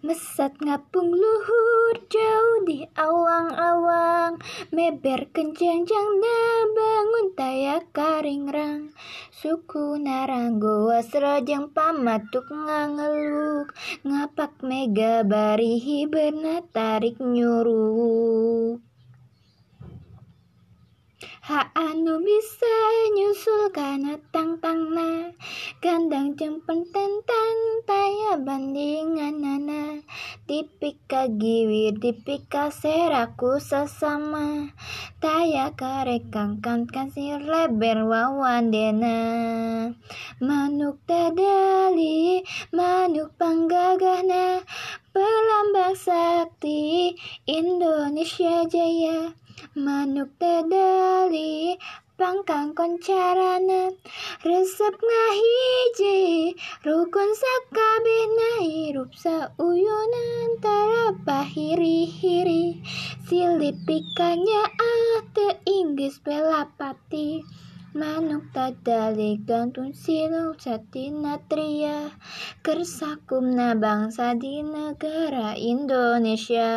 Mesat ngapung luhur jauh di awang-awang. Meber kencang jangna bangun taya karingrang. Suku naranggo wasrojang pamatuk ngangeluk. Ngapak mega barihi berna tarik nyuruh Ha anu bisa nyusul kana tang tang na Gandang jempen tenten taya bandingan nana Dipika giwir dipika seraku sesama. Taya karekang kan kasih leber wawan dena. Manuk dadali manuk panggagahna. Pelambang sakti Indonesia jaya. Manuk dadali pangkang koncarana. Resep ngahiji rukun sakabehna hirup sauyunan tara pahiri-hiri silipikanya ate Inggris pelapati. Manuk tadali gantun silau satina tria kersakumna bangsa di negara Indonesia